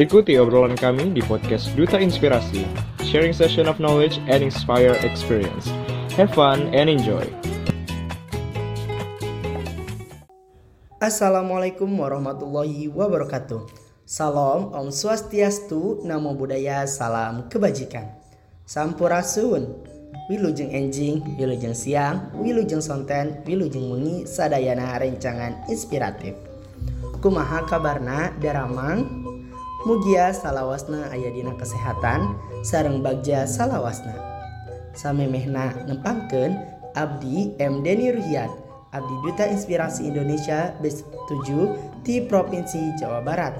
Ikuti obrolan kami di podcast Duta Inspirasi, sharing session of knowledge and inspire experience. Have fun and enjoy. Assalamualaikum warahmatullahi wabarakatuh. Salam Om Swastiastu, Namo Buddhaya, Salam Kebajikan. Sampurasun. Wilujeng enjing, wilujeng siang, wilujeng sonten, wilujeng mungi, sadayana rencangan inspiratif. Kumaha kabarna daramang Mugia salawasna aya dina kesehatan sareng bagja salawasna. Samemehna nempangkeun Abdi M. Deni Ruhiat, Abdi Duta Inspirasi Indonesia B7 di Provinsi Jawa Barat.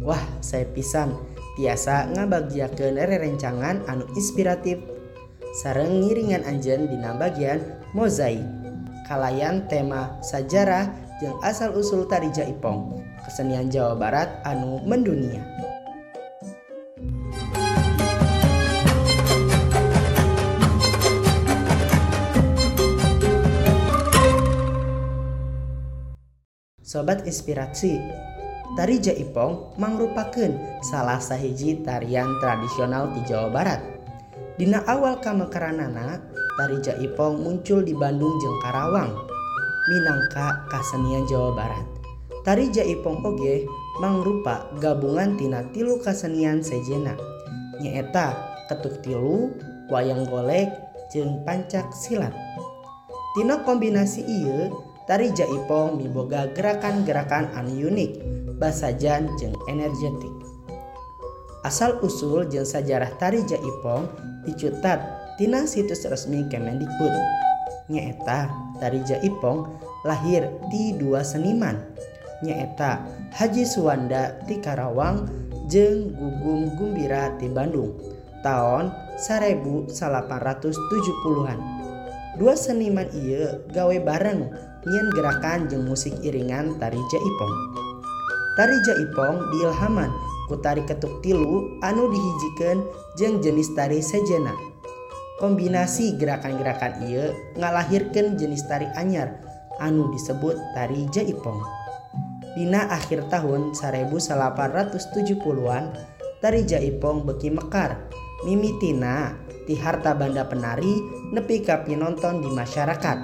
Wah, saya pisan tiasa ngabagjakeun rerencangan anu inspiratif sareng ngiringan anjen dina bagian mozaik. Kalayan tema sajarah jeung asal usul tari Ipong. Kesenian Jawa Barat anu mendunia. Sobat inspirasi, tari Jaipong mangrupakeun salah sahiji tarian tradisional di Jawa Barat. Dina awal kamekaranana, tari Jaipong muncul di Bandung jeung Karawang, minangka kasenian Jawa Barat. Tari Jaipong oge mangrupa gabungan tina tilu kasenian sejena nyaeta ketuk tilu, wayang golek, jeung pancak silat. Tina kombinasi iya, tari Jaipong miboga gerakan-gerakan anu unik, basajan jeung energetik. Asal usul jeung sejarah tari Jaipong dicutat tina situs resmi Kemendikbud. Nyaeta tari Jaipong lahir di dua seniman nyaeta Haji Suwanda di Karawang jeung Gugum Gumbira di Bandung tahun 1870-an dua seniman ieu gawe bareng nyen gerakan jeung musik iringan tari Jaipong tari Jaipong diilhaman ku tari ketuk tilu anu dihijikan jeung jenis tari sejena. Kombinasi gerakan-gerakan ieu ngalahirkan jenis tari anyar anu disebut tari Jaipong. Dina akhir tahun 1870-an, tari Jaipong beki mekar. Mimitina ti harta banda penari nepi ka nonton di masyarakat.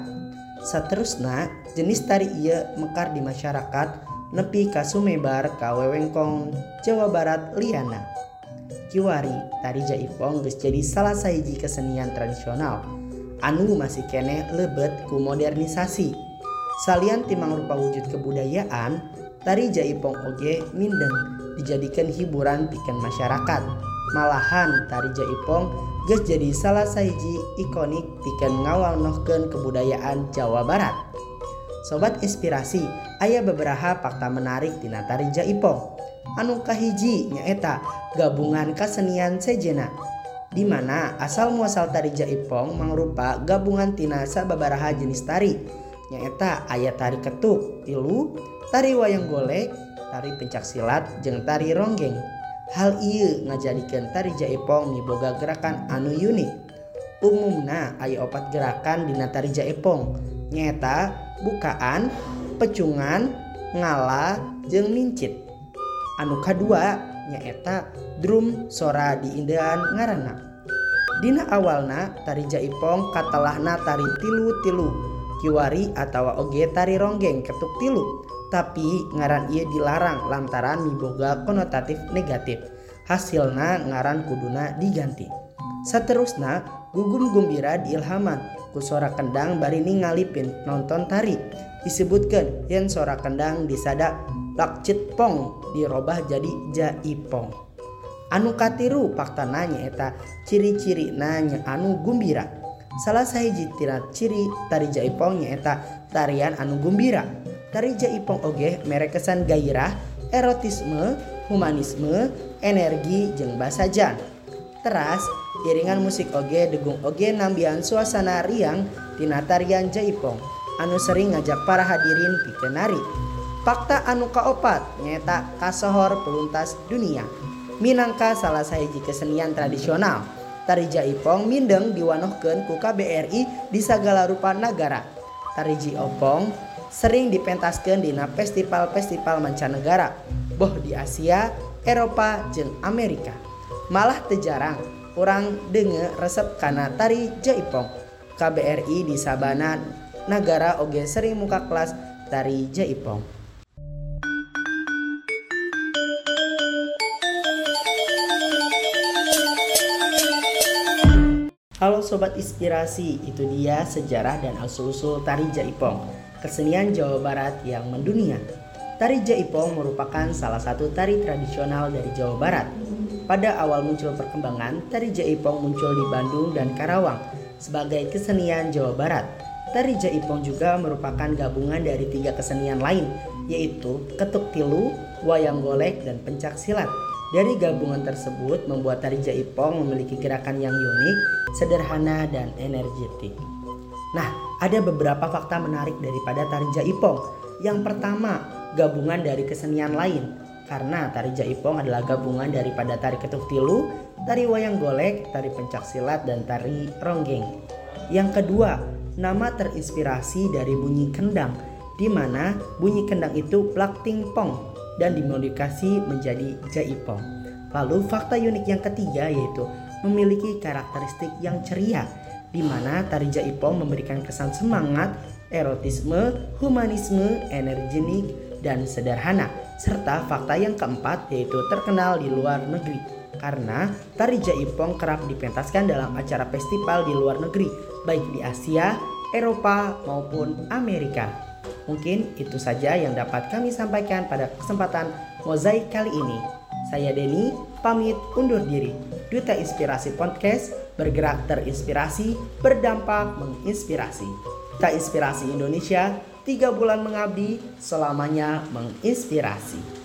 Saterusna, jenis tari iya mekar di masyarakat nepi ka sumebar ka wewengkong Jawa Barat liana. Kiwari, tari Jaipong geus jadi salah sahiji kesenian tradisional anu masih kene lebet ku modernisasi. Salian timang rupa wujud kebudayaan, Tari Jaipong oge mindeng dijadikan hiburan pikan masyarakat. Malahan tari Jaipong geus jadi salah sahiji ikonik bikin ngawalnohkeun kebudayaan Jawa Barat. Sobat inspirasi, ayah beberapa fakta menarik tina tari Jaipong. Anu kahiji nyaeta gabungan kesenian sejena di mana asal muasal tari Jaipong mangrupa gabungan tina sababaraha jenis tari. nyaeta ayat tari ketuk tilu tari wayang golek tari pencak silat jeng tari ronggeng. Hal iya ngajadikan tari jaipong miboga gerakan anu unik. Umumna aya opat gerakan dina tari jaipong nyata bukaan pecungan ngala jeng mincit. Anu kedua nyaeta drum sora diindean ngarana Dina awalna tari jaipong katalahna tari tilu tilu kiwari atau oge tari ronggeng ketuk tilu. Tapi ngaran ia dilarang lantaran miboga konotatif negatif. Hasilna ngaran kuduna diganti. Seterusnya gugum gembira diilhaman ku sora kendang bari ningalipin nonton tari. Disebutkan yang sora kendang disada lakcit pong dirubah jadi jaipong anu katiru fakta nanya eta ciri-ciri nanya anu gembira. salah sahiji tirat ciri tari Jaipong nyaeta tarian anu gembira. Tari Jaipong oge merekesan gairah erotisme humanisme energi jeng basajan teras iringan musik oge degung oge nambian suasana riang tina tarian Jaipong anu sering ngajak para hadirin pikeun nari fakta anu kaopat nyaeta kasohor peluntas dunia. Minangka salah sahiji kesenian tradisional. Tari Jaipong mindeng diwanohkeun ku KBRI di segala rupa negara. Tari Jaipong sering dipentaskan di festival-festival mancanegara boh di Asia Eropa jeung Amerika. Malah tejarang orang denge resep karena tari Jaipong. KBRI di Sabana Nagara oge sering muka kelas tari Jaipong. Halo Sobat Inspirasi, itu dia sejarah dan asal-usul tari Jaipong, kesenian Jawa Barat yang mendunia. Tari Jaipong merupakan salah satu tari tradisional dari Jawa Barat. Pada awal muncul perkembangan, tari Jaipong muncul di Bandung dan Karawang sebagai kesenian Jawa Barat. Tari Jaipong juga merupakan gabungan dari tiga kesenian lain, yaitu ketuk tilu, wayang golek, dan pencak silat. Dari gabungan tersebut membuat tari jaipong memiliki gerakan yang unik, sederhana, dan energetik. Nah, ada beberapa fakta menarik daripada tari jaipong. Yang pertama, gabungan dari kesenian lain. Karena tari jaipong adalah gabungan daripada tari ketuk tilu, tari wayang golek, tari pencak silat, dan tari ronggeng. Yang kedua, nama terinspirasi dari bunyi kendang, di mana bunyi kendang itu plak ting pong dan dimodifikasi menjadi jaipong. Lalu fakta unik yang ketiga yaitu memiliki karakteristik yang ceria di mana tari jaipong memberikan kesan semangat, erotisme, humanisme, energenik, dan sederhana. Serta fakta yang keempat yaitu terkenal di luar negeri karena tari jaipong kerap dipentaskan dalam acara festival di luar negeri baik di Asia, Eropa maupun Amerika. Mungkin itu saja yang dapat kami sampaikan pada kesempatan mozaik kali ini. Saya Denny, pamit undur diri. Duta Inspirasi Podcast bergerak terinspirasi, berdampak menginspirasi. Duta Inspirasi Indonesia, tiga bulan mengabdi, selamanya menginspirasi.